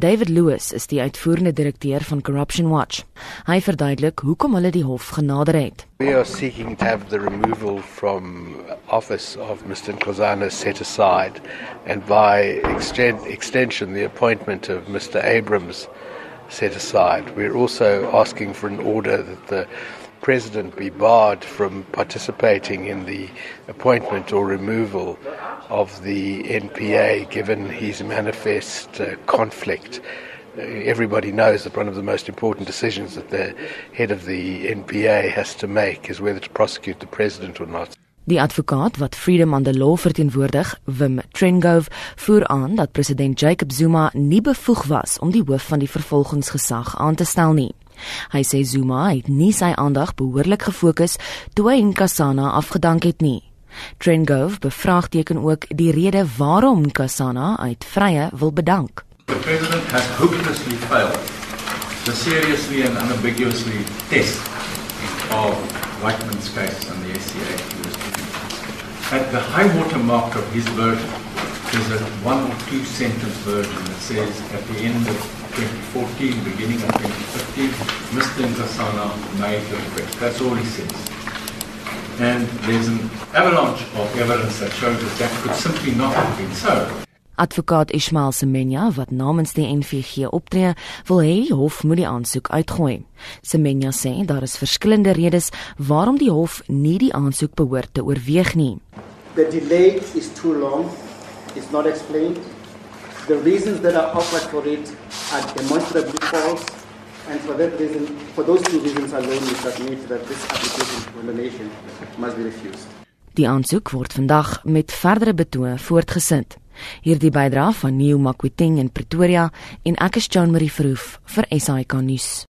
David Lewis is die uitvoerende direkteur van Corruption Watch. Hy verduidelik hoekom hulle die hof genader het. We are seeking to have the removal from office of Mr. Nkosana set aside and by extend, extension the appointment of Mr. Abrams set aside. We're also asking for an order that the president be barred from participating in the appointment or removal of the NPA given his manifest uh, conflict. Uh, everybody knows that one of the most important decisions that the head of the NPA has to make is whether to prosecute the president or not. Die advokaat wat Freedom on the Law verteenwoordig, Wim Trengove, voer aan dat president Jacob Zuma nie bevoeg was om die hoof van die vervolgingsgesag aan te stel nie. Hy sê Zuma het nie sy aandag behoorlik gefokus toe hy Nkosana afgedank het nie. Trengove bevraagteken ook die rede waarom Nkosana uit vrye wil bedank. The president has hopelessly failed to seriously and unambiguously test of Whiteman's case and the SCA At the high water mark of his version is a one or two sentence version that says at the end of 2014, beginning of 2015, Mr. Nkosana made the request. That's all he says. And there's an avalanche of evidence that shows that that could simply not have been so. Advokaat Ismail Semenya wat namens die NVG optree, wil hê die hof moet die aansoek uitgooi. Semenya sê daar is verskillende redes waarom die hof nie die aansoek behoort te oorweeg nie. The delay is too long. It's not explained. The reasons that are offered for it are demonstrably false. And for that reason, for those two reasons alone, we submit that this application for the nation must be refused. Die aansoek word vandag met verdere betoë voortgesit. Hierdie bydra van Neil Makweteng in Pretoria en ek is Jean Marie Verhoef vir SAK nuus.